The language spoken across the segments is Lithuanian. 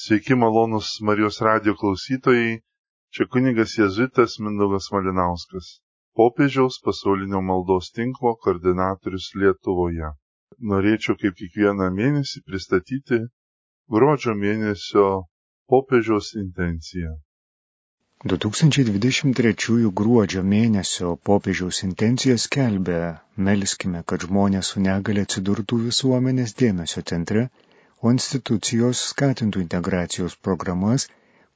Sveiki malonus Marijos radio klausytojai, čia kunigas Jėzuitas Mindaugas Malinauskas, popiežiaus pasaulinio maldos tinklo koordinatorius Lietuvoje. Norėčiau kaip kiekvieną mėnesį pristatyti gruodžio mėnesio popiežiaus intenciją. 2023 gruodžio mėnesio popiežiaus intencija skelbia, melskime, kad žmonės su negale atsidurtų visuomenės dėmesio centre o institucijos skatintų integracijos programas,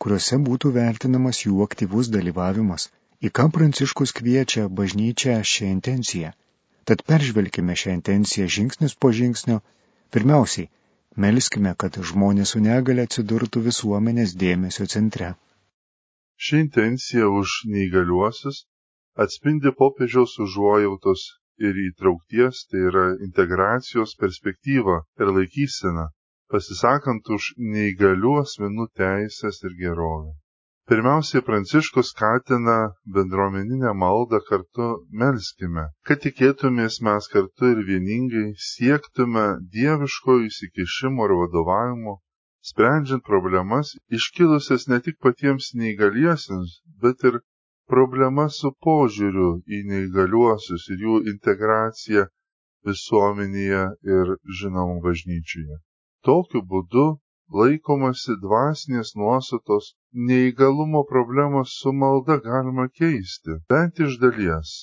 kuriuose būtų vertinamas jų aktyvus dalyvavimas, į ką Pranciškus kviečia bažnyčią šią intenciją. Tad peržvelkime šią intenciją žingsnis po žingsnio. Pirmiausiai, melskime, kad žmonės su negale atsidurtų visuomenės dėmesio centre. Ši intencija už neįgaliuosius atspindi popiežiaus užuojautos ir įtraukties, tai yra integracijos perspektyvą ir laikyseną, pasisakant už neįgalių asmenų teisės ir gerovę. Pirmiausiai Pranciškus skatina bendruomeninę maldą kartu melskime, kad tikėtumės mes kartu ir vieningai siektume dieviško įsikišimo ir vadovavimo, sprendžiant problemas iškilusias ne tik patiems neįgaliesiems, bet ir problemas su požiūriu į neįgaliuosius ir jų integraciją visuomenėje ir žinoma bažnyčioje. Tokiu būdu laikomasi dvasinės nuostatos neįgalumo problemas su malda galima keisti, bent iš dalies,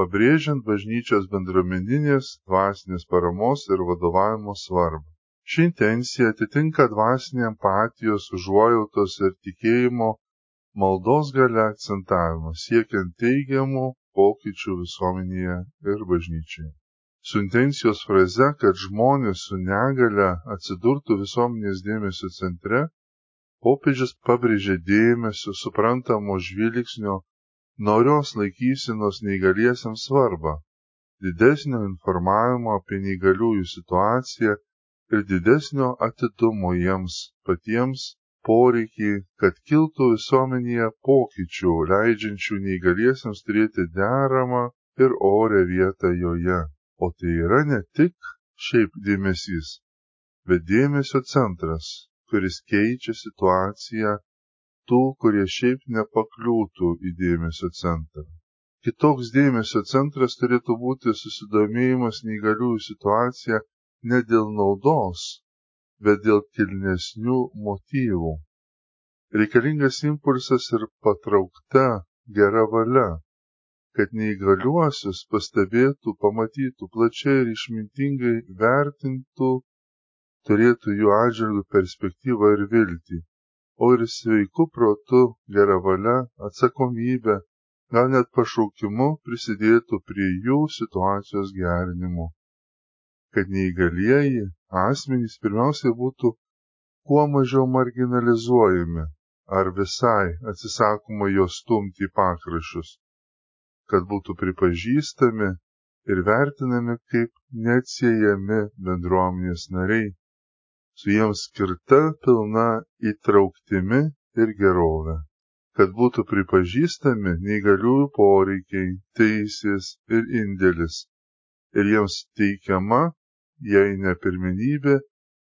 pabrėžiant bažnyčios bendruomeninės dvasinės paramos ir vadovavimo svarbą. Ši intencija atitinka dvasinė empatijos, užuojautos ir tikėjimo maldos gale akcentavimą, siekiant teigiamų pokyčių visuomenėje ir bažnyčioje su intencijos fraze, kad žmonės su negale atsidurtų visuomenės dėmesio centre, popiežius pabrėžė dėmesio suprantamo žvilgsnio norios laikysinos neįgaliesiams svarbą, didesnio informavimo apie neįgaliųjų situaciją ir didesnio atidumo jiems patiems poreikį, kad kiltų visuomenėje pokyčių, leidžiančių neįgaliesiams turėti deramą ir orę vietą joje. O tai yra ne tik šiaip dėmesys, bet dėmesio centras, kuris keičia situaciją tų, kurie šiaip nepakliūtų į dėmesio centrą. Kitoks dėmesio centras turėtų būti susidomėjimas neįgaliųjų situacija ne dėl naudos, bet dėl kilnesnių motyvų. Reikalingas impulsas ir patraukta gera valia, kad neįgaliuosius pastebėtų, pamatytų plačiai ir išmintingai vertintų, turėtų jų atžvilgių perspektyvą ir viltį, o ir sveiku protu, gera valia, atsakomybė, gal net pašaukimu prisidėtų prie jų situacijos gerinimo. Kad neįgalieji asmenys pirmiausiai būtų kuo mažiau marginalizuojami ar visai atsisakoma juos stumti į pakraščius kad būtų pripažįstami ir vertinami kaip neatsiejami bendruomenės nariai, su jiems skirta pilna įtrauktimi ir gerovė, kad būtų pripažįstami neįgaliųjų poreikiai, teisės ir indėlis, ir jiems teikiama, jei ne pirmenybė,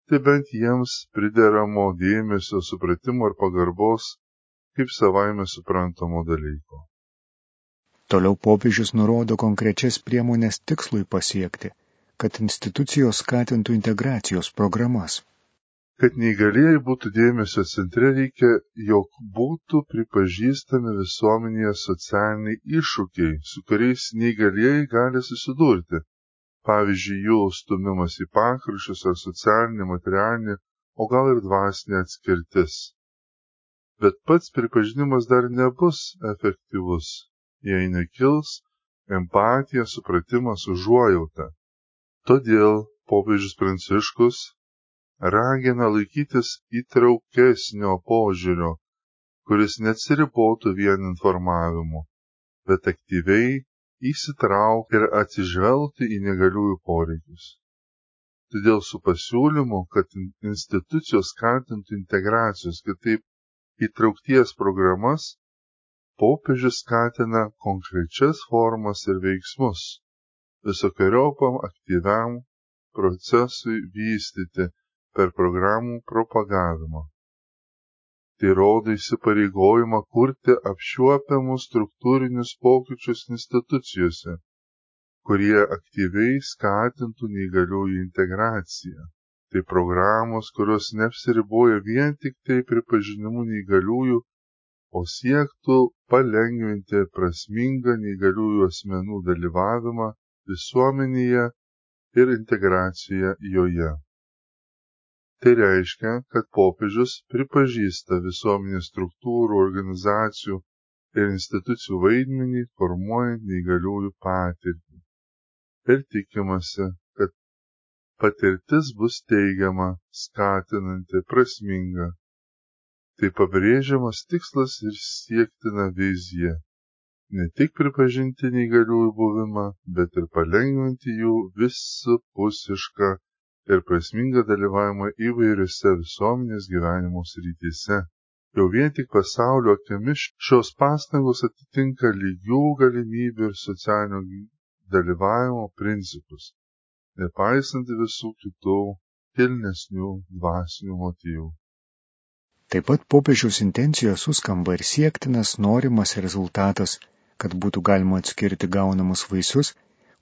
tai bent jiems prideramo dėmesio, supratimo ir pagarbos kaip savaime suprantamo dalyko. Toliau popiežius nurodo konkrečias priemonės tikslui pasiekti, kad institucijos skatintų integracijos programas. Kad neįgalėjai būtų dėmesio centre, reikia, jog būtų pripažįstami visuomenėje socialiniai iššūkiai, su kuriais neįgalėjai gali susidurti. Pavyzdžiui, jų stumimas į pakraščius ar socialinė, materialinė, o gal ir dvasinė atskirtis. Bet pats pripažinimas dar nebus efektyvus, jei nekils empatija, supratimas, užuojauta. Todėl popiežius Pranciškus ragina laikytis įtraukesnio požiūrio, kuris neatsiribotų vien informavimu, bet aktyviai įsitraukti ir atsižvelgti į negaliųjų poreikius. Todėl su pasiūlymu, kad institucijos skatintų integracijos, kitaip įtraukties programas, popiežius skatina konkrečias formas ir veiksmus visokiojopam aktyviam procesui vystyti per programų propagavimą. Tai rodo įsipareigojimą kurti apčiuopiamus struktūrinius pokyčius institucijose, kurie aktyviai skatintų neįgaliųjų integraciją. Tai programos, kurios neapsiriboja vien tik tai pripažinimu neįgaliųjų, o siektų palengvinti prasmingą neįgaliųjų asmenų dalyvavimą visuomenėje ir integraciją joje. Tai reiškia, kad popiežius pripažįsta visuomenės struktūrų, organizacijų ir institucijų vaidmenį formuojant neįgaliųjų patirtį. Ir tikimasi, kad patirtis bus teigiama, skatinanti, prasminga. Tai pabrėžiamas tikslas ir siektina vizija. Ne tik pripažinti neįgaliųjų buvimą, bet ir palengvinti jų visapusišką ir prasmingą dalyvavimą įvairiose visuomenės gyvenimo srityse. Jau vien tik pasaulio akimis šios pastangos atitinka lygių galimybių ir socialinio dalyvavimo principus, nepaisant visų kitų kilnesnių dvasinių motyvų. Taip pat popiežiaus intencijos suskamba ir siektinas norimas rezultatas, kad būtų galima atskirti gaunamus vaisius,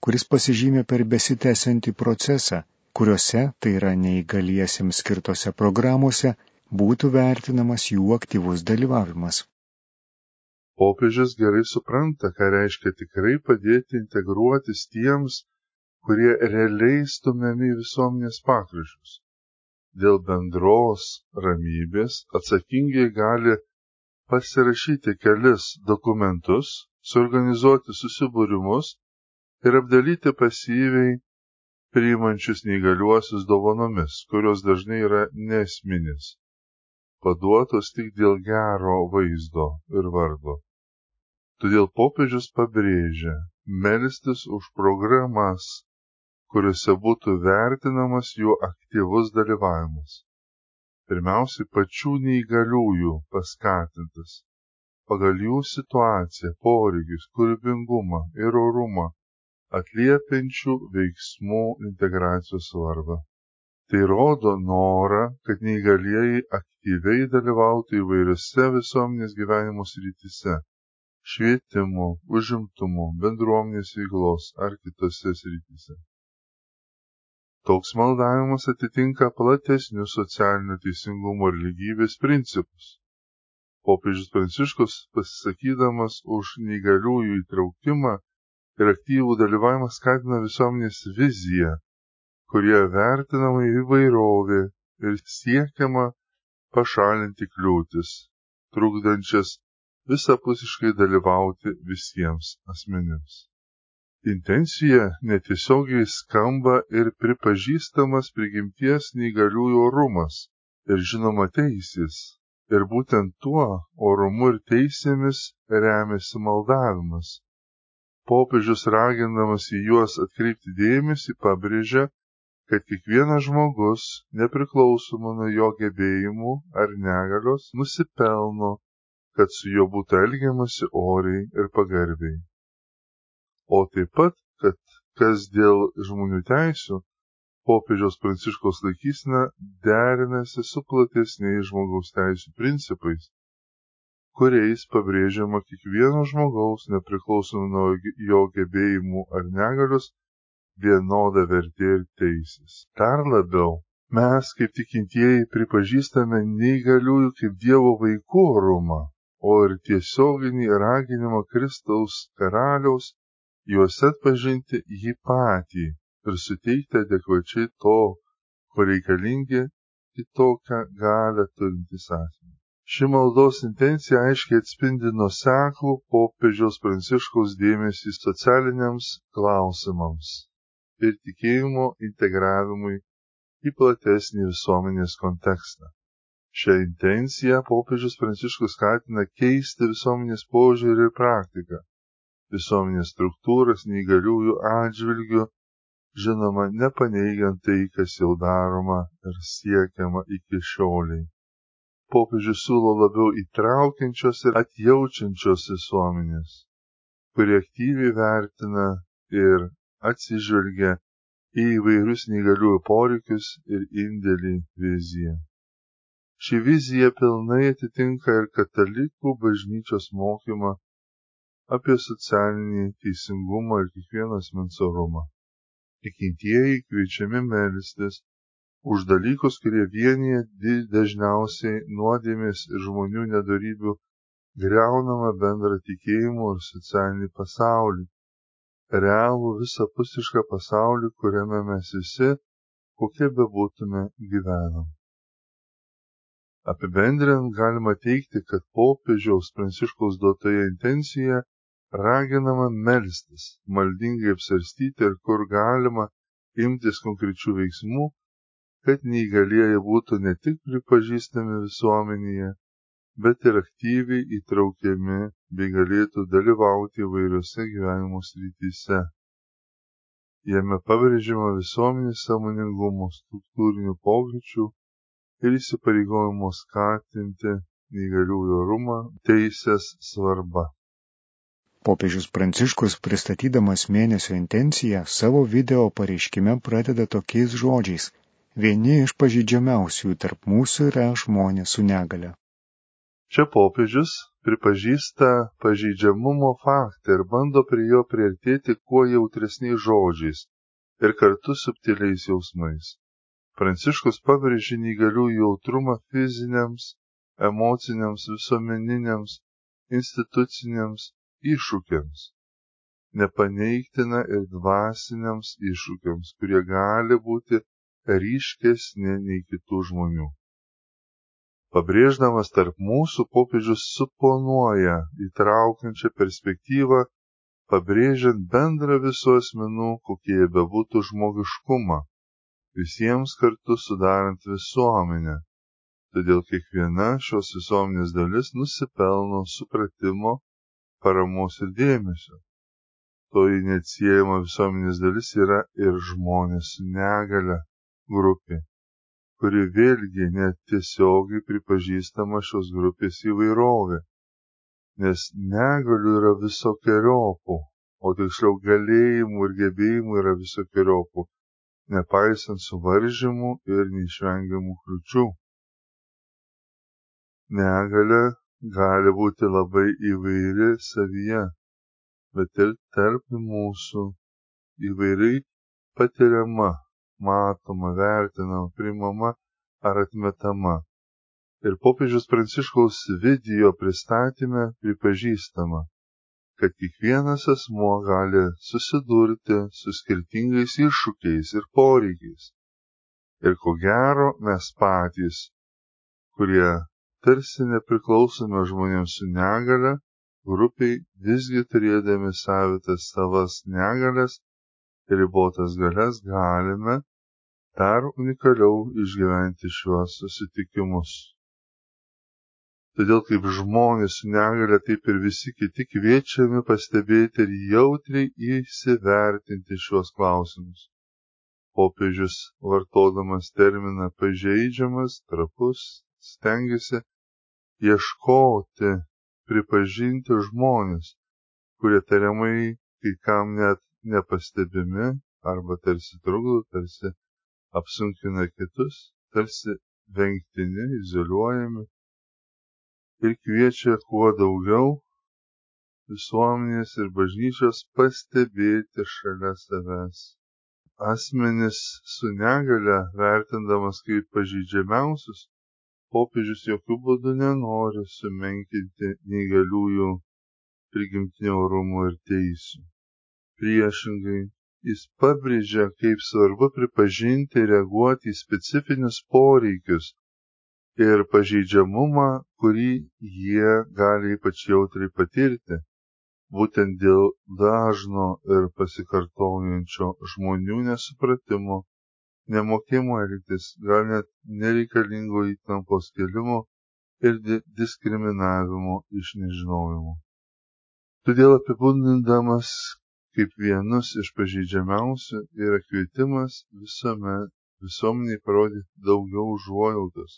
kuris pasižymė per besitęsiantį procesą kuriuose, tai yra neįgaliesiems skirtose programuose, būtų vertinamas jų aktyvus dalyvavimas. Popiežius gerai supranta, ką reiškia tikrai padėti integruotis tiems, kurie realiai stumiami visuomenės pakryžius. Dėl bendros ramybės atsakingai gali pasirašyti kelis dokumentus, suorganizuoti susibūrimus ir apdalyti pasyviai priimančius neįgaliuosius dovanomis, kurios dažnai yra nesminis, paduotos tik dėl gero vaizdo ir vardo. Todėl popiežius pabrėžia melstis už programas, kuriuose būtų vertinamas jų aktyvus dalyvavimas. Pirmiausiai pačių neįgaliųjų paskatintas pagal jų situaciją, poreikius, kūrybingumą ir orumą atliepiančių veiksmų integracijos svarbą. Tai rodo norą, kad neįgalieji aktyviai dalyvautų įvairiose visuomenės gyvenimo srityse - švietimo, užimtumo, bendruomenės veiklos ar kitose srityse. Toks maldavimas atitinka platesnius socialinio teisingumo ir lygybės principus. Popiežius Pranciškus pasisakydamas už neįgaliųjų įtraukimą ir aktyvų dalyvavimą skatina visuomenės viziją, kurie vertinama įvairovė ir siekiama pašalinti kliūtis, trukdančias visapusiškai dalyvauti visiems asmenims. Intencija netiesiogiai skamba ir pripažįstamas prigimties neįgaliųjų orumas ir žinoma teisės. Ir būtent tuo orumu ir teisėmis remiasi maldavimas popiežius ragindamas į juos atkreipti dėmesį pabrėžia, kad kiekvienas žmogus, nepriklausomai nuo jo gebėjimų ar negalios, nusipelno, kad su juo būtų elgiamasi oriai ir pagarbiai. O taip pat, kad kas dėl žmonių teisų, popiežiaus pranciškos laikysena derinasi su platesniais žmogaus teisų principais kuriais pabrėžiama kiekvieno žmogaus nepriklausomai nuo jo gebėjimų ar negalios vienoda vertė ir teisės. Dar labiau, mes kaip tikintieji pripažįstame neįgaliųjų kaip Dievo vaikų orumą, o ir tiesioginį raginimą Kristaus karaliaus juose atpažinti jį patį ir suteikti adekvačiai to, ko reikalingi kitokią galę turintys asmenys. Ši maldos intencija aiškiai atspindi nuseklų popiežiaus pranciškaus dėmesį socialiniams klausimams ir tikėjimo integravimui į platesnį visuomenės kontekstą. Šią intenciją popiežius pranciškus skatina keisti visuomenės požiūrį ir praktiką, visuomenės struktūras neįgaliųjų atžvilgių, žinoma, nepaneigiant tai, kas jau daroma ir siekiama iki šioliai popiežius siūlo labiau įtraukiančios ir atjaučiančios visuomenės, kurie aktyviai vertina ir atsižvelgia į įvairius neįgaliųjų poreikius ir indėlį viziją. Ši vizija pilnai atitinka ir katalikų bažnyčios mokymą apie socialinį teisingumą ir kiekvieno asmens orumą. Tikintieji kviečiami melstis už dalykus, kurie vienyje dažniausiai nuodėmės ir žmonių nedarybių greunamą bendrą tikėjimo ir socialinį pasaulį, realų visapusišką pasaulį, kuriame mes visi, kokie bebūtume, gyvenam. Apibendrinant galima teikti, kad popiežiaus pranciškaus duotoje intencija raginama melstis, maldingai apsarstyti ir kur galima imtis konkrečių veiksmų, kad neįgalieji būtų ne tik pripažįstami visuomenėje, bet ir aktyviai įtraukiami bei galėtų dalyvauti įvairiose gyvenimo srityse. Jame pabrėžiama visuomenės samoningumo struktūrinių pokyčių ir įsipareigojimo skatinti neįgaliųjų orumą teisės svarba. Popiežius Pranciškus, pristatydamas mėnesio intenciją, savo video pareiškime pradeda tokiais žodžiais Vieni iš pažydžiamiausių tarp mūsų yra žmonės su negale. Čia popiežius pripažįsta pažydžiamumo faktą ir bando prie jo priartėti kuo jautresniais žodžiais ir kartu subtiliais jausmais. Pranciškus pabrėžė neįgalių jautrumą fiziniams, emociniams, visuomeniniams, instituciniams iššūkiams. Nepaneigtina ir dvasiniams iššūkiams, kurie gali būti ryškesni nei kitų žmonių. Pabrėždamas tarp mūsų popiežius suponuoja įtraukiančią perspektyvą, pabrėžiant bendrą visų asmenų, kokie jie bebūtų žmogiškumą, visiems kartu sudarant visuomenę. Todėl kiekviena šios visuomenės dalis nusipelno supratimo, paramos ir dėmesio. Toji neatsiejama visuomenės dalis yra ir žmonės su negale grupė, kuri vėlgi netiesiogiai pripažįstama šios grupės įvairovė, nes negalių yra visokiojopų, o tiksliau galėjimų ir gebėjimų yra visokiojopų, nepaisant suvaržymų ir neišvengiamų kliučių. Negalė gali būti labai įvairi savyje, bet ir tarp mūsų įvairiai patiriama matoma, vertinama, primama ar atmetama. Ir popiežius Pranciškaus video pristatymė pripažįstama, kad kiekvienas asmuo gali susidurti su skirtingais iššūkiais ir poreikiais. Ir ko gero mes patys, kurie tarsi nepriklausome žmonėms su negale, grupiai visgi turėdami savitas savas negalės ribotas galias galime dar unikaliau išgyventi šiuos susitikimus. Todėl kaip žmonės su negale, taip ir visi kiti kviečiami pastebėti ir jautriai įsivertinti šiuos klausimus. Popiežius, vartodamas terminą pažeidžiamas, trapus, stengiasi ieškoti, pripažinti žmonės, kurie tariamai kai kam net nepastebimi arba tarsi trukdo, tarsi apsunkina kitus, tarsi vengtini, izoliuojami ir kviečia kuo daugiau visuomenės ir bažnyčios pastebėti šalia savęs. Asmenis su negale, vertindamas kaip pažydžiamiausius, popiežius jokių būdų nenori sumenkinti neįgaliųjų prigimtinio orumo ir teisų. Priešingai, jis pabrėžia, kaip svarbu pripažinti ir reaguoti į specifinius poreikius ir pažeidžiamumą, kurį jie gali ypač jautriai patirti, būtent dėl dažno ir pasikartojančio žmonių nesupratimo, nemokimo elgtis, gal net nereikalingo įtampos kelimo ir diskriminavimo iš nežinojimo. Todėl apibūdindamas kaip vienus iš pažeidžiamiausių yra kvietimas visame visuomeniai parodyti daugiau užuojautos,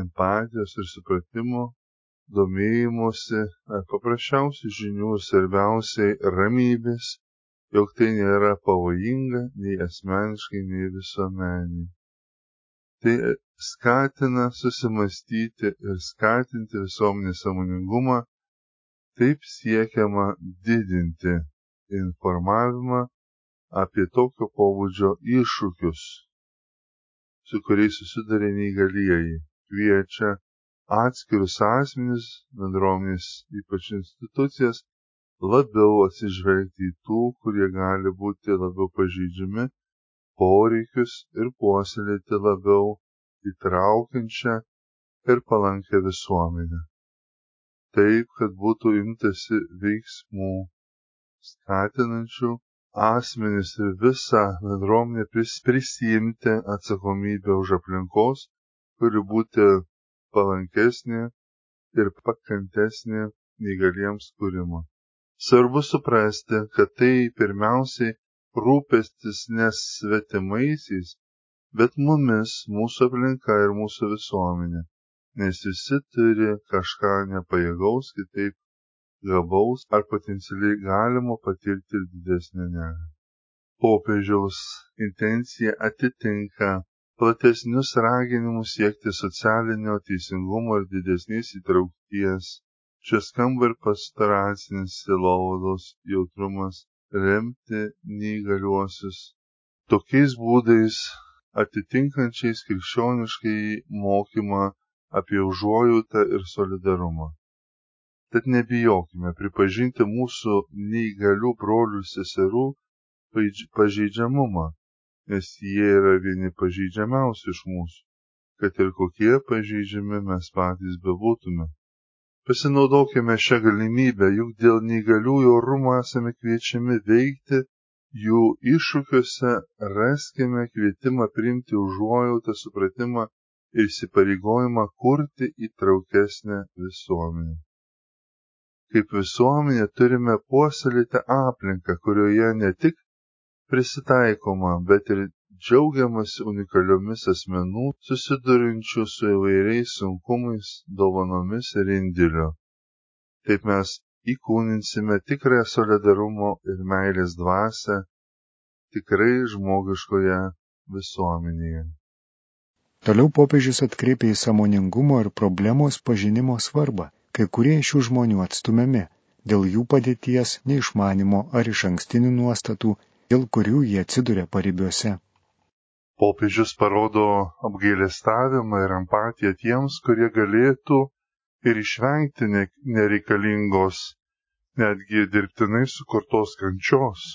empatijos ir supratimo, domėjimuose, paprasčiausių žinių ir svarbiausiai ramybės, jog tai nėra pavojinga nei asmeniškai, nei visuomeniai. Tai skatina susimastyti ir skatinti visuomenės samoningumą, taip siekiama didinti informavimą apie tokio pobūdžio iššūkius, su kuriais susiduria neįgalieji, kviečia atskirus asmenis, bendruomenės, ypač institucijas, labiau atsižvelgti į tų, kurie gali būti labiau pažydžiami, poreikius ir puoselėti labiau įtraukiančią ir palankę visuomenę. Taip, kad būtų imtasi veiksmų, skatinančių asmenis ir visą bendruomenę prisijimti atsakomybę už aplinkos, kuri būti palankesnė ir pakantesnė neįgaliems kūrimo. Svarbu suprasti, kad tai pirmiausiai rūpestis nes svetimaisiais, bet mumis, mūsų aplinka ir mūsų visuomenė, nes visi turi kažką nepajėgaus, kitaip gabaus ar potencialiai galimo patirti ir didesnę negą. Popiežiaus intencija atitinka platesnius raginimus siekti socialinio teisingumo ir didesnės įtraukties Čia skamba ir pastoracinis sielovados jautrumas remti neįgaliuosius tokiais būdais atitinkančiais krikščioniškai mokymą apie užuojautą ir solidarumą. Tad nebijokime pripažinti mūsų neįgalių brolių seserų pažeidžiamumą, nes jie yra vieni pažeidžiamiausi iš mūsų, kad ir kokie pažeidžiami mes patys bebūtume. Pasinaudokime šią galimybę, juk dėl neįgaliųjų orumo esame kviečiami veikti jų iššūkiuose, raskime kvietimą priimti užuojautą, supratimą ir įsipareigojimą kurti įtraukesnę visuomenę. Kaip visuomenė turime puoselėti aplinką, kurioje ne tik prisitaikoma, bet ir džiaugiamasi unikaliomis asmenų susidurinčių su įvairiais sunkumais, dovanomis ir indėliu. Taip mes įkūninsime tikrąją solidarumo ir meilės dvasę tikrai žmogiškoje visuomenėje. Toliau popiežius atkreipia į samoningumo ir problemos pažinimo svarbą. Kai kurie šių žmonių atstumiami dėl jų padėties, neišmanimo ar iš ankstinių nuostatų, dėl kurių jie atsiduria paribiuose. Popiežius parodo apgailestavimą ir empatiją tiems, kurie galėtų ir išvengti nereikalingos, netgi dirbtinai sukurtos kančios.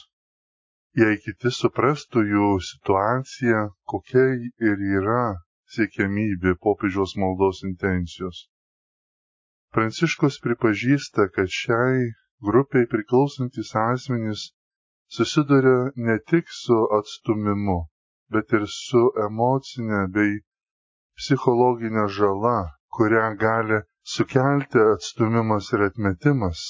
Jei kiti suprastų jų situaciją, kokia ir yra siekiamybė popiežiaus maldos intencijos. Pranciškus pripažįsta, kad šiai grupiai priklausantis asmenys susiduria ne tik su atstumimu, bet ir su emocinė bei psichologinė žala, kurią gali sukelti atstumimas ir atmetimas.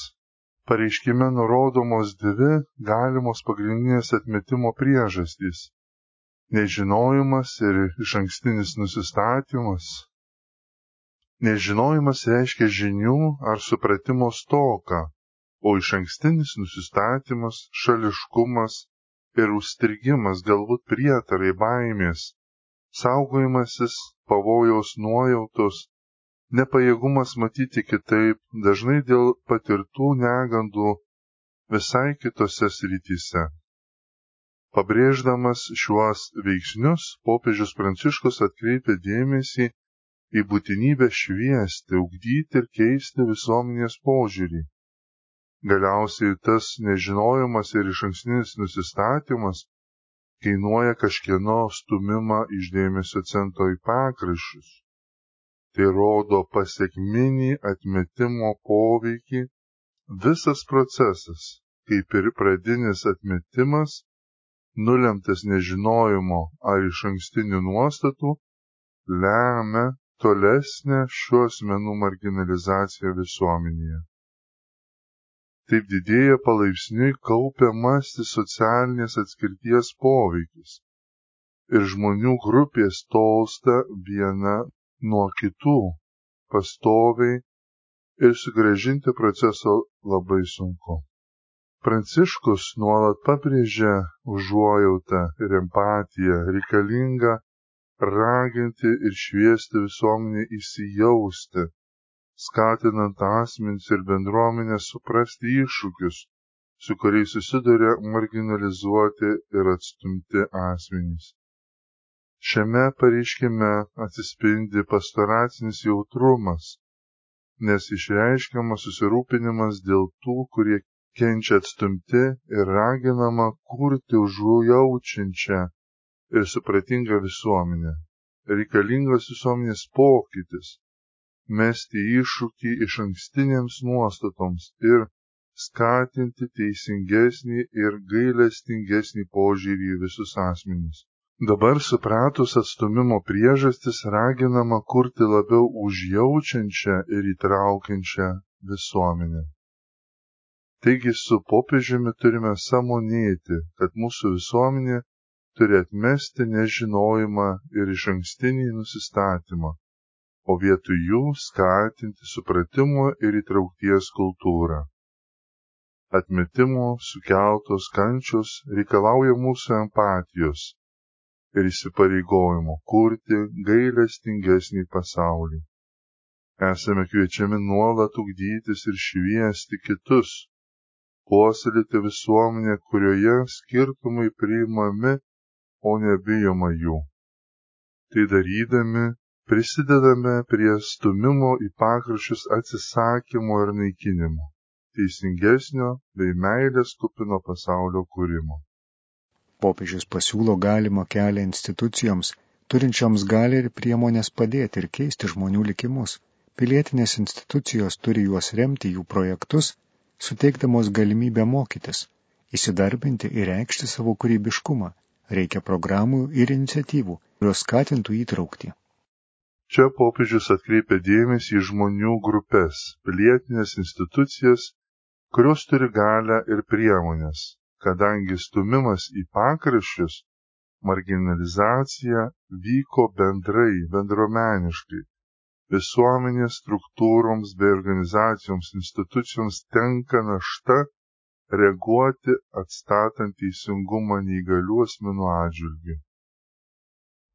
Pareiškime nurodomos dvi galimos pagrindinės atmetimo priežastys - nežinojimas ir iš ankstinis nusistatymas. Nežinojimas reiškia žinių ar supratimo stoką, o iš ankstinis nusistatymas - šališkumas ir užstrigimas, galbūt prietarai baimės, saugojimasis pavojaus nuojautos, nepajėgumas matyti kitaip, dažnai dėl patirtų negandų visai kitose srityse. Pabrėždamas šiuos veiksnius, popiežius Pranciškus atkreipia dėmesį į būtinybę šviesti, ugdyti ir keisti visuomenės požiūrį. Galiausiai tas nežinojimas ir išankstinis nusistatymas kainuoja kažkieno stumimą iš dėmesio centro į pakraščius. Tai rodo pasiekminį atmetimo poveikį. Visas procesas, kaip ir pradinis atmetimas, nulemtas nežinojimo ar iš ankstinių nuostatų, lemia tolesnę šių asmenų marginalizaciją visuomenėje. Taip didėja palaipsniui kaupiamasis socialinės atskirties poveikis ir žmonių grupės tolsta viena nuo kitų pastoviai ir sugražinti proceso labai sunku. Pranciškus nuolat pabrėžia užuojautą ir empatiją reikalingą raginti ir šviesti visuomenę įsijausti, skatinant asmenys ir bendruomenę suprasti iššūkius, su kuriais susiduria marginalizuoti ir atstumti asmenys. Šiame pareiškime atsispindi pastoracinis jautrumas, nes išreiškiamas susirūpinimas dėl tų, kurie kenčia atstumti ir raginama kurti užujaučiančią ir supratingą visuomenę. Reikalingas visuomenės pokytis, mesti iššūkį iš ankstinėms nuostatoms ir skatinti teisingesnį ir gailestingesnį požiūrį į visus asmenys. Dabar supratus atstumimo priežastis raginama kurti labiau užjaučiančią ir įtraukiančią visuomenę. Taigi su popiežiumi turime samonėti, kad mūsų visuomenė turi atmesti nežinojimą ir iš ankstinį nusistatymą, o vietoj jų skatinti supratimo ir įtraukties kultūrą. Atmetimo sukeltos kančios reikalauja mūsų empatijos ir įsipareigojimo kurti gailestingesnį pasaulį. Esame kviečiami nuolat ugdytis ir šviesti kitus, puoselėti visuomenę, kurioje skirtumai priimami, o nebijoma jų. Tai darydami prisidedame prie stumimo į pakraščius atsisakymo ir naikinimo, teisingesnio bei meilės kupino pasaulio kūrimo. Popiežius pasiūlo galimą kelią institucijoms, turinčioms gali ir priemonės padėti ir keisti žmonių likimus. Pilietinės institucijos turi juos remti jų projektus suteikdamos galimybę mokytis, įsidarbinti ir reikšti savo kūrybiškumą. Reikia programų ir iniciatyvų, kurios skatintų įtraukti. Čia popiežius atkreipia dėmesį į žmonių grupės, pilietinės institucijas, kurios turi galę ir priemonės, kadangi stumimas į pakraščius, marginalizacija vyko bendrai, bendromeniškai, visuomenės struktūroms bei organizacijoms institucijoms tenka našta reaguoti atstatant teisingumą neįgalių asmenų atžvilgių.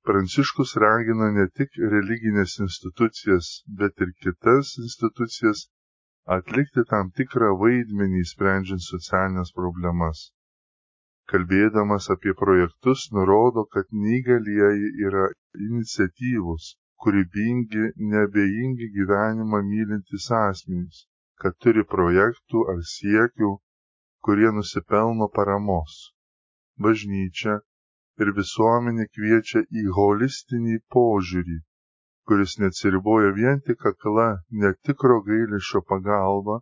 Pranciškus ragina ne tik religinės institucijas, bet ir kitas institucijas atlikti tam tikrą vaidmenį sprendžiant socialinės problemas. Kalbėdamas apie projektus, nurodo, kad neįgalieji yra iniciatyvus, kūrybingi, neabejingi gyvenimą mylintys asmenys, kad turi projektų ar siekių, kurie nusipelno paramos. Bažnyčia ir visuomenė kviečia į holistinį požiūrį, kuris neatsiriboja vien tik akla netikro gailėšio pagalba,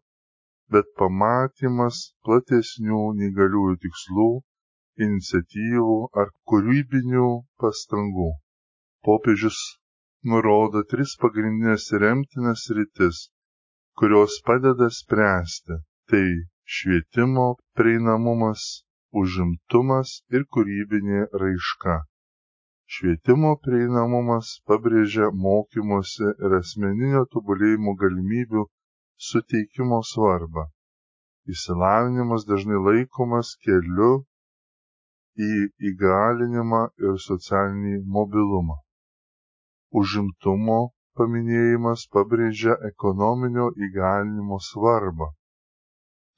bet pamatymas platesnių neįgaliųjų tikslų, iniciatyvų ar kūrybinių pastangų. Popiežius nurodo tris pagrindinės remtinas rytis, kurios padeda spręsti - tai švietimo prieinamumas, užimtumas ir kūrybinė raiška. Švietimo prieinamumas pabrėžia mokymosi ir asmeninio tobulėjimo galimybių suteikimo svarbą. Įsilavinimas dažnai laikomas keliu į įgalinimą ir socialinį mobilumą užimtumo paminėjimas pabrėžia ekonominio įgalinimo svarbą.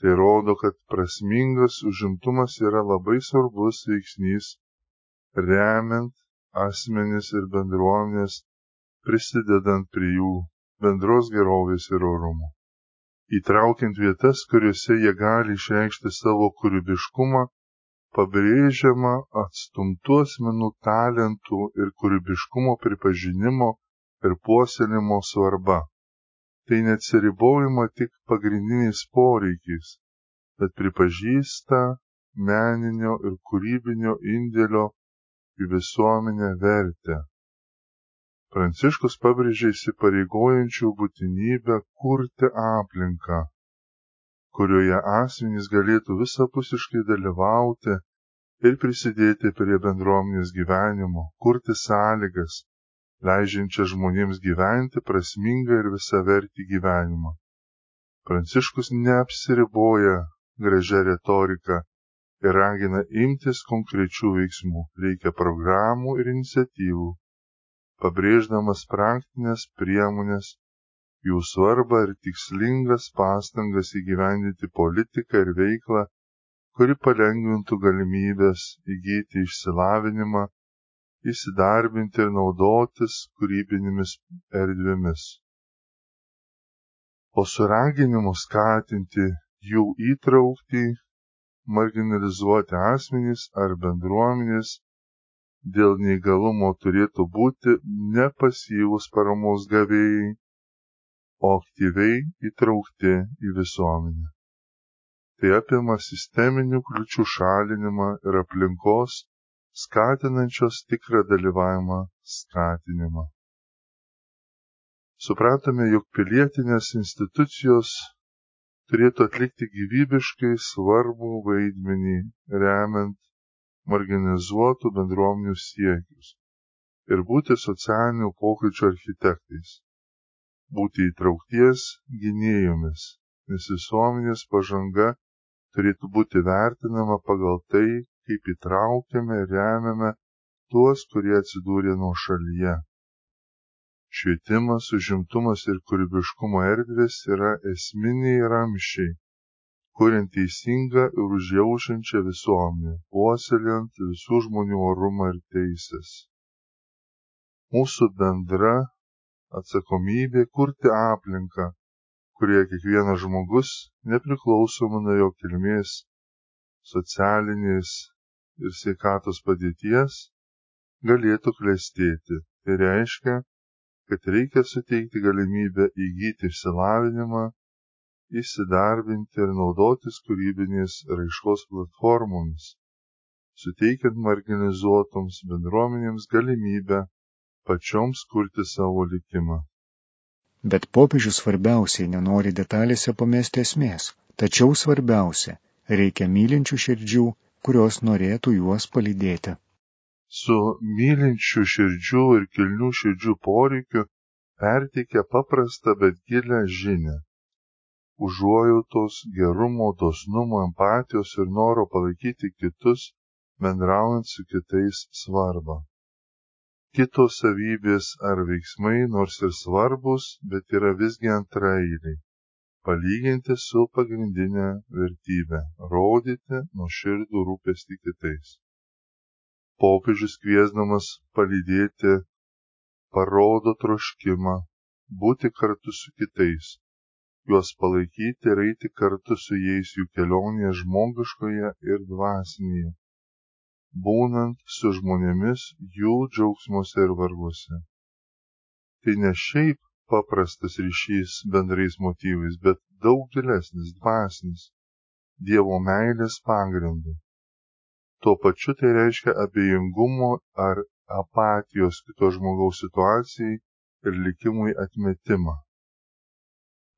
Tai rodo, kad prasmingas užimtumas yra labai svarbus veiksnys, remiant asmenis ir bendruomenės, prisidedant prie jų bendros gerovės ir orumo. Įtraukiant vietas, kuriuose jie gali išreikšti savo kūrybiškumą, pabrėžiama atstumtų asmenų talentų ir kūrybiškumo pripažinimo ir puoselėjimo svarba. Tai neatsiribojama tik pagrindiniais poreikiais, bet pripažįsta meninio ir kūrybinio indėlio į visuomenę vertę. Pranciškus pabrėžė įsipareigojančių būtinybę kurti aplinką, kurioje asmenys galėtų visapusiškai dalyvauti ir prisidėti prie bendruomenės gyvenimo, kurti sąlygas, leidžiančias žmonėms gyventi prasmingą ir visavertį gyvenimą. Pranciškus neapsiriboja gražia retorika ir ragina imtis konkrečių veiksmų. Reikia programų ir iniciatyvų, pabrėždamas praktinės priemonės, jų svarbą ir tikslingas pastangas įgyvendinti politiką ir veiklą, kuri palengvintų galimybės įgyti išsilavinimą, įsidarbinti ir naudotis kūrybinėmis erdvėmis. O su raginimu skatinti jų įtraukti marginalizuoti asmenys ar bendruomenės dėl neįgalumo turėtų būti ne pasyvūs paramos gavėjai, o aktyviai įtraukti į visuomenę. Tai apima sisteminių kliučių šalinimą ir aplinkos skatinančios tikrą dalyvavimą skatinimą. Supratome, jog pilietinės institucijos turėtų atlikti gyvybiškai svarbų vaidmenį remiant marginalizuotų bendruomenių siekius ir būti socialinių pokyčių architektais, būti įtraukties gynėjomis, nes visuomenės pažanga turėtų būti vertinama pagal tai, kaip įtraukiame ir remiame tuos, kurie atsidūrė nuo šalyje. Švietimas, užimtumas ir kūrybiškumo erdvės yra esminiai ramščiai, kuriant teisingą ir užjaučiančią visuomenę, puoselėjant visų žmonių orumą ir teisės. Mūsų bendra atsakomybė kurti aplinką, kurioje kiekvienas žmogus, nepriklausomai nuo jo kilmės, socialinės ir sveikatos padėties, galėtų klestėti. Tai reiškia, kad reikia suteikti galimybę įgyti išsilavinimą, įsidarbinti ir naudotis kūrybinės raiškos platformomis, suteikiant marginalizuotoms bendruomenėms galimybę pačioms kurti savo likimą. Bet popiežius svarbiausiai nenori detalėse pamesti esmės, tačiau svarbiausia - reikia mylinčių širdžių, kurios norėtų juos palydėti su mylinčių širdžių ir kilnių širdžių poreikiu perteikia paprastą bet gilę žinę užuojautos, gerumo, dosnumo, empatijos ir noro palaikyti kitus, bendraujant su kitais svarbą. Kitos savybės ar veiksmai nors ir svarbus, bet yra visgi antraeiliai. Palyginti su pagrindinė vertybė - rodyti nuoširdų rūpestį kitais popiežius kviesdamas palydėti parodo troškimą būti kartu su kitais, juos palaikyti ir eiti kartu su jais jų kelionėje žmogiškoje ir dvasinėje, būnant su žmonėmis jų džiaugsmuose ir varguose. Tai ne šiaip paprastas ryšys bendrais motyvais, bet daug gilesnis, dvasinis, Dievo meilės pagrindu tuo pačiu tai reiškia abejingumo ar apatijos kito žmogaus situacijai ir likimui atmetimą.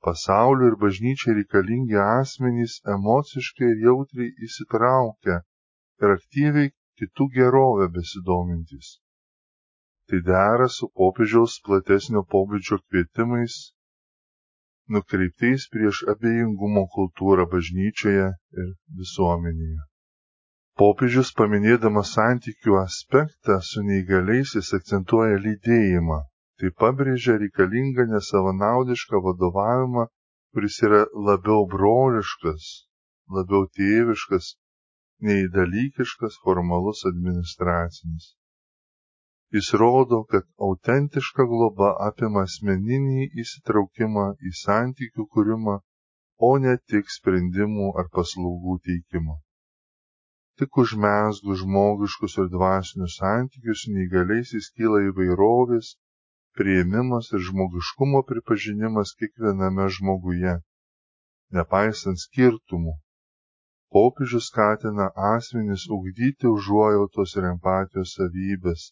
Pasaulio ir bažnyčiai reikalingi asmenys emociškai ir jautriai įsitraukia ir aktyviai kitų gerovę besidomintis. Tai dera su popiežiaus platesnio pobūdžio kvietimais nukreiptais prieš abejingumo kultūrą bažnyčioje ir visuomenėje. Popiežius paminėdamas santykių aspektą su neįgaliaisiais akcentuoja lydėjimą tai pabrėžia reikalingą nesavanaudišką vadovavimą kuris yra labiau broliškas labiau tėviškas nei dalykiškas formalus administracinis jis rodo kad autentiška globa apima asmeninį įsitraukimą į santykių kūrimą o ne tik sprendimų ar paslaugų teikimą tik užmezgus žmogiškus ir dvasinius santykius su neįgaliaisiais kyla įvairovės, prieimimas ir žmogiškumo pripažinimas kiekviename žmoguje, nepaisant skirtumų. Popiežius skatina asmenys ugdyti užuojautos ir empatijos savybės,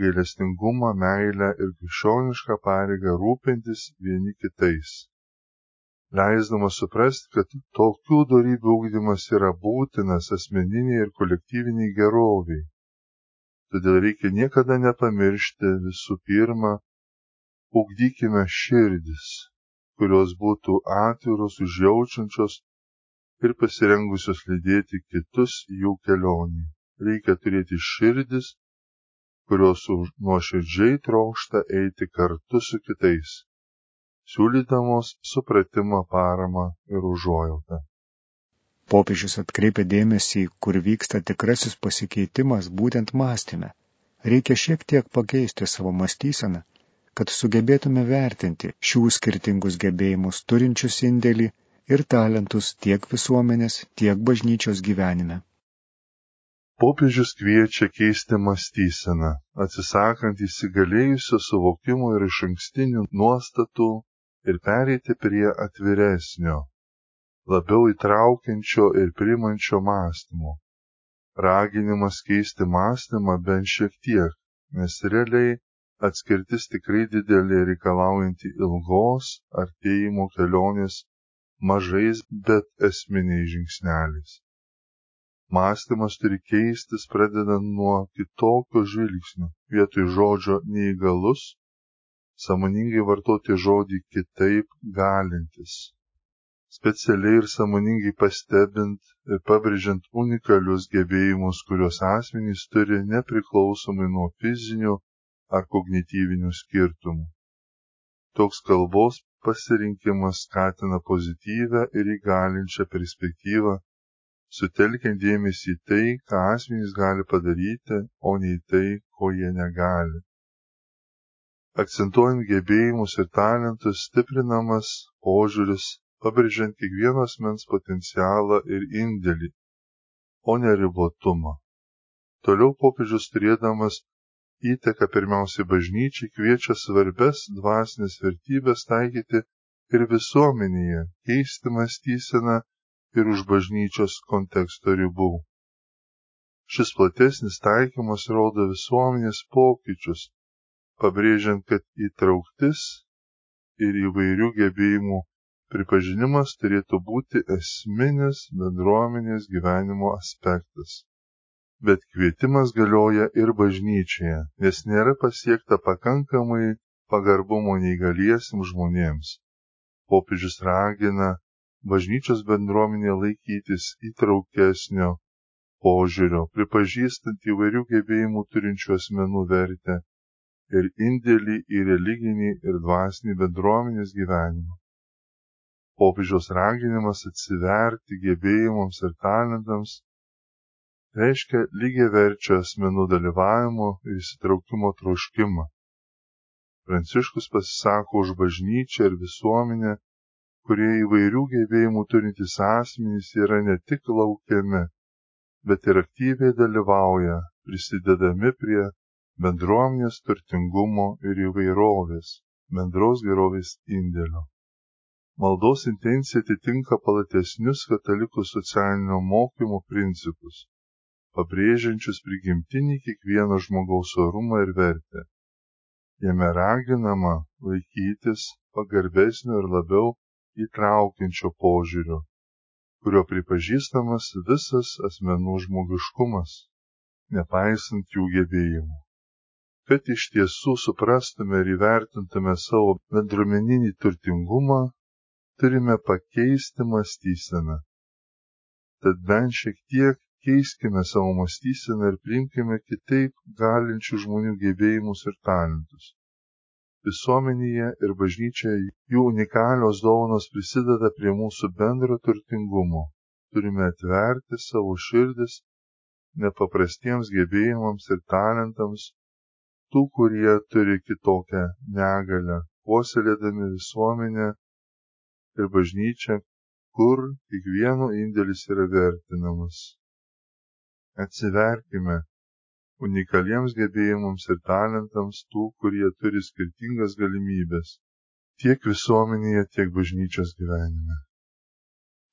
gailestingumą, meilę ir krikščionišką pareigą rūpintis vieni kitais leisdamas suprasti, kad tokių darybių ūkdymas yra būtinas asmeniniai ir kolektyviniai geroviai. Todėl reikia niekada nepamiršti visų pirma, ugdykime širdis, kurios būtų atviros, užjaučiančios ir pasirengusios lydėti kitus jų kelionį. Reikia turėti širdis, kurios nuoširdžiai trokšta eiti kartu su kitais, siūlydamos supratimą, paramą ir užuojautą. Popiežius atkreipia dėmesį, kur vyksta tikrasis pasikeitimas būtent mąstyme. Reikia šiek tiek pakeisti savo mąstyseną, kad sugebėtume vertinti šių skirtingus gebėjimus turinčius indėlį ir talentus tiek visuomenės, tiek bažnyčios gyvenime. Popiežius kviečia keisti mąstyseną, atsisakant įsigalėjusio suvokimo ir iš ankstinių nuostatų ir pereiti prie atviresnio, labiau įtraukiančio ir primančio mąstymo. Raginimas keisti mąstymą bent šiek tiek, nes realiai atskirtis tikrai didelė reikalaujanti ilgos artėjimo kelionės mažais, bet esminiais žingsneliais. Mąstymas turi keistis pradedant nuo kitokio žvilgsnio. Vietoj žodžio neįgalus, samoningai vartoti žodį kitaip galintis. Specialiai ir samoningai pastebint ir pabrėžiant unikalius gebėjimus, kuriuos asmenys turi nepriklausomai nuo fizinių ar kognityvinių skirtumų. Toks kalbos pasirinkimas skatina pozityvią ir įgalinčią perspektyvą, sutelkiant dėmesį į tai, ką asmenys gali padaryti, o ne į tai, ko jie negali. Akcentuojant gebėjimus ir talentus, stiprinamas požiūris, pabrėžiant kiekvieno asmens potencialą ir indėlį, o ne ribotumą. Toliau popiežius turėdamas įteka pirmiausiai bažnyčiai kviečia svarbes dvasinės vertybės taikyti ir visuomenėje, keisti mąstyseną ir už bažnyčios konteksto ribų. Šis platesnis taikymas rodo visuomenės pokyčius, pabrėžiant, kad įtrauktis ir įvairių gebėjimų pripažinimas turėtų būti esminis bendruomenės gyvenimo aspektas bet kvietimas galioja ir bažnyčioje, nes nėra pasiekta pakankamai pagarbumo neįgaliesiams žmonėms. Popiežius ragina bažnyčios bendruomenė laikytis įtraukesnio požiūrio, pripažįstant įvairių gebėjimų turinčių asmenų vertę ir indėlį į religinį ir dvasinį bendruomenės gyvenimą. Popiežiaus raginimas atsiverti gebėjimams ir talentams reiškia lygiaverčio asmenų dalyvavimo ir įsitraukimo troškimą. Pranciškus pasisako už bažnyčią ir visuomenę, kurie įvairių gebėjimų turintys asmenys yra ne tik laukiami, bet ir aktyviai dalyvauja, prisidedami prie bendruomenės turtingumo ir įvairovės, bendros gerovės indėlio. Maldos intencija atitinka platesnius katalikų socialinio mokymo principus pabrėžiančius prigimtinį kiekvieno žmogaus orumą ir vertę. Jame raginama laikytis pagarbesnio ir labiau įtraukiančio požiūrio, kurio pripažįstamas visas asmenų žmogiškumas, nepaisant jų gebėjimų. Kad iš tiesų suprastume ir įvertintume savo bendruomeninį turtingumą, turime pakeisti mąstyseną. Tad bent šiek tiek keiskime savo mąstyseną ir priimkime kitaip galinčių žmonių gebėjimus ir talentus. Visuomenėje ir bažnyčioje jų unikalios dovanos prisideda prie mūsų bendro turtingumo. Turime atverti savo širdis nepaprastiems gebėjimams ir talentams tų, kurie turi kitokią negalę, puoselėdami visuomenę ir bažnyčią, kur kiekvieno indėlis yra vertinamas atsiverkime unikaliems gebėjimams ir talentams tų, kurie turi skirtingas galimybės tiek visuomenėje, tiek bažnyčios gyvenime.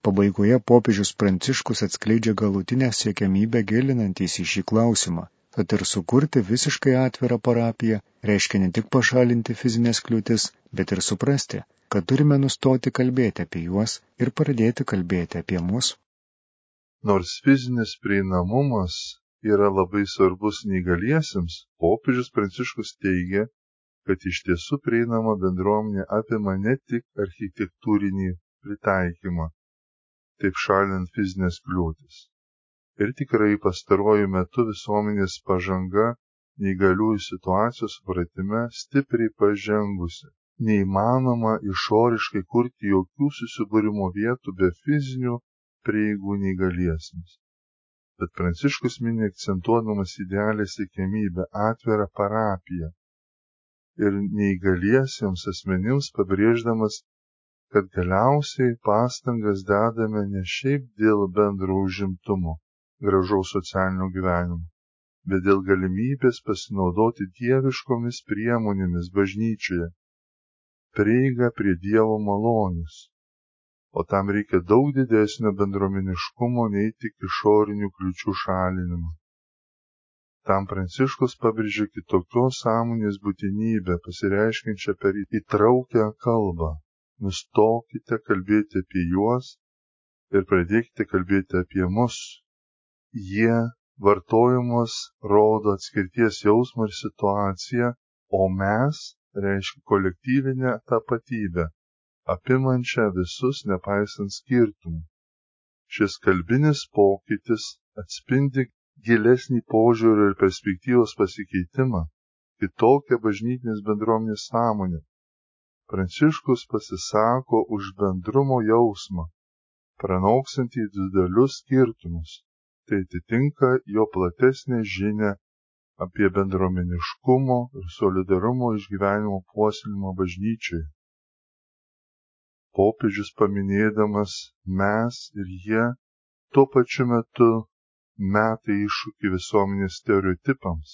Pabaigoje popiežius Pranciškus atskleidžia galutinę siekiamybę gilinantys į šį klausimą, kad ir sukurti visiškai atvirą parapiją reiškia ne tik pašalinti fizinės kliūtis, bet ir suprasti, kad turime nustoti kalbėti apie juos ir pradėti kalbėti apie mus Nors fizinis prieinamumas yra labai svarbus neįgaliesiems, popiežius Pranciškus teigia, kad iš tiesų prieinama bendruomenė apima ne tik architektūrinį pritaikymą, taip šalint fizinės kliūtis. Ir tikrai pastaruoju metu visuomenės pažanga neįgaliųjų situacijos supratime stipriai pažengusi. Neįmanoma išoriškai kurti jokių susibūrimo vietų be fizinių prieigų neįgaliesiems. Bet Pranciškus mini akcentuodamas idealią sėkmybę atvirą parapiją ir neįgaliesiems asmenims pabrėždamas, kad galiausiai pastangas dedame ne šiaip dėl bendro užimtumo, gražaus socialinio gyvenimo, bet dėl galimybės pasinaudoti dieviškomis priemonėmis bažnyčioje, prieiga prie Dievo malonės. O tam reikia daug didesnio bendromeniškumo nei tik išorinių kliučių šalinimo. Tam Pranciškus pabrėžė kitokios sąmonės būtinybę, pasireiškinčią per įtraukę kalbą. Nustokite kalbėti apie juos ir pradėkite kalbėti apie mus. Jie vartojimas rodo atskirties jausmą ir situaciją, o mes reiškia kolektyvinę tapatybę, apimančią visus nepaisant skirtumų. Šis kalbinis pokytis atspindi gilesnį požiūrio ir perspektyvos pasikeitimą, kitokią bažnytinės bendruomenės sąmonę. Pranciškus pasisako už bendrumo jausmą, pranoksantį didelius skirtumus tai atitinka jo platesnę žinę apie bendruomeniškumo ir solidarumo išgyvenimo puoselėjimą bažnyčioje. Popiežius paminėdamas mes ir jie tuo pačiu metu metai iššūkį visuomenės stereotipams,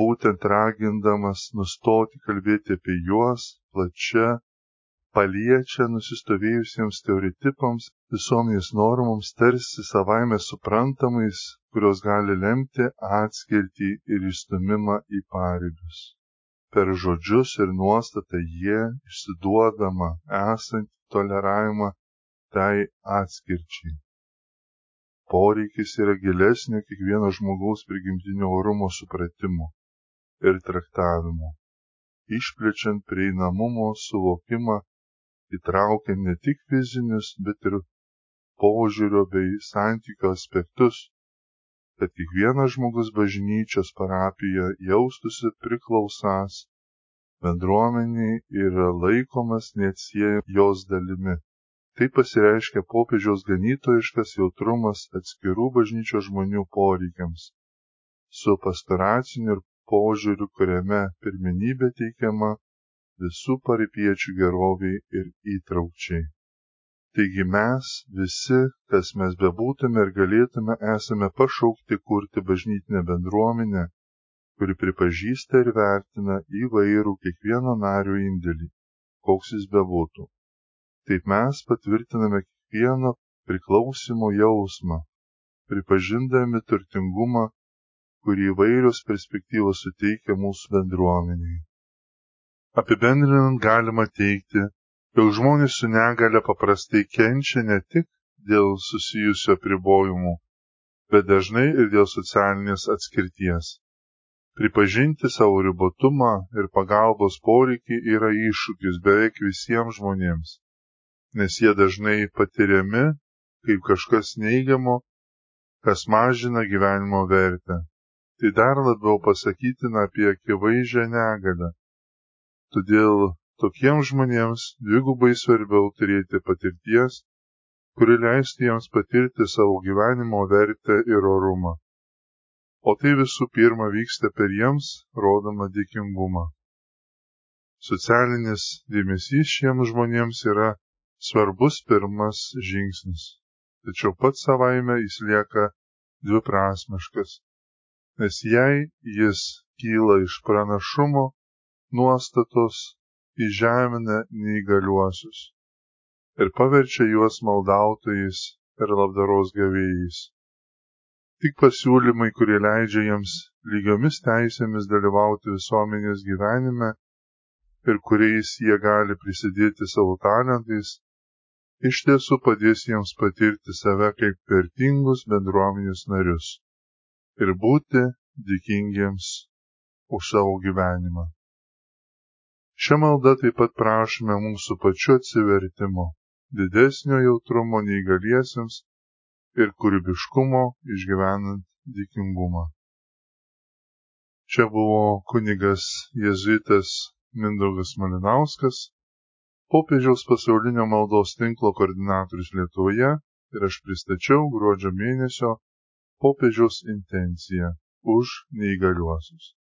būtent ragindamas nustoti kalbėti apie juos plačia paliečia nusistovėjusiems stereotipams, visuomenės normoms tarsi savaime suprantamais, kurios gali lemti atskirtį ir įstumimą į pareigus. Per žodžius ir nuostatą jie išsiduodama esantį toleravimą tai atskirčiai. Poreikis yra gilesnio kiekvieno žmogaus prigimtinio orumo supratimo ir traktavimo, išplečiant prieinamumo suvokimą įtraukia ne tik fizinius, bet ir požiūrio bei santykio aspektus, kad kiekvienas žmogus bažnyčios parapija jaustųsi priklausas bendruomeniai yra laikomas neatsieja jos dalimi. Tai pasireiškia popiežiaus ganytojiškas jautrumas atskirų bažnyčios žmonių poreikiams, su pastoraciniu ir požiūriu, kuriame pirmenybė teikiama visų paripiečių geroviai ir įtraukčiai. Taigi mes visi, kas mes bebūtume ir galėtume, esame pašaukti kurti bažnytinę bendruomenę, kuri pripažįsta ir vertina įvairų kiekvieno nario indėlį, koks jis bebūtų. Taip mes patvirtiname kiekvieno priklausimo jausmą, pripažindami turtingumą, kurį įvairios perspektyvos suteikia mūsų bendruomeniai. Apibendrinant galima teigti, jog žmonės su negale paprastai kenčia ne tik dėl susijusių apribojimų, bet dažnai ir dėl socialinės atskirties. Pripažinti savo ribotumą ir pagalbos poreikį yra iššūkis beveik visiems žmonėms, nes jie dažnai patiriami kaip kažkas neigiamo, kas mažina gyvenimo vertę. Tai dar labiau pasakytina apie akivaizdžią negalę, Todėl tokiems žmonėms dvigubai svarbiau turėti patirties, kuri leistų jiems patirti savo gyvenimo vertę ir orumą. O tai visų pirma vyksta per jiems rodomą dėkingumą. Socialinis dėmesys šiems žmonėms yra svarbus pirmas žingsnis, tačiau pats savaime jis lieka dviprasmiškas, nes jei jis kyla iš pranašumo, nuostatos įžemina neįgaliuosius ir paverčia juos maldautojais ir labdaros gavėjais. Tik pasiūlymai, kurie leidžia jiems lygiomis teisėmis dalyvauti visuomenės gyvenime ir kuriais jie gali prisidėti savo talentais, iš tiesų padės jiems patirti save kaip vertingus bendruomenės narius ir būti dėkingiems už savo gyvenimą. Šią maldą taip pat prašome mūsų pačiu atsivertimo, didesnio jautrumo neįgaliesiems ir kūrybiškumo išgyvenant dėkingumą. Čia buvo kunigas jėzuitas Mindaugas Malinauskas, popiežiaus pasaulinio maldos tinklo koordinatorius Lietuvoje ir aš pristačiau gruodžio mėnesio popiežiaus intenciją už neįgaliuosius.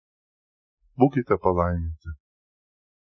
Būkite palaiminti.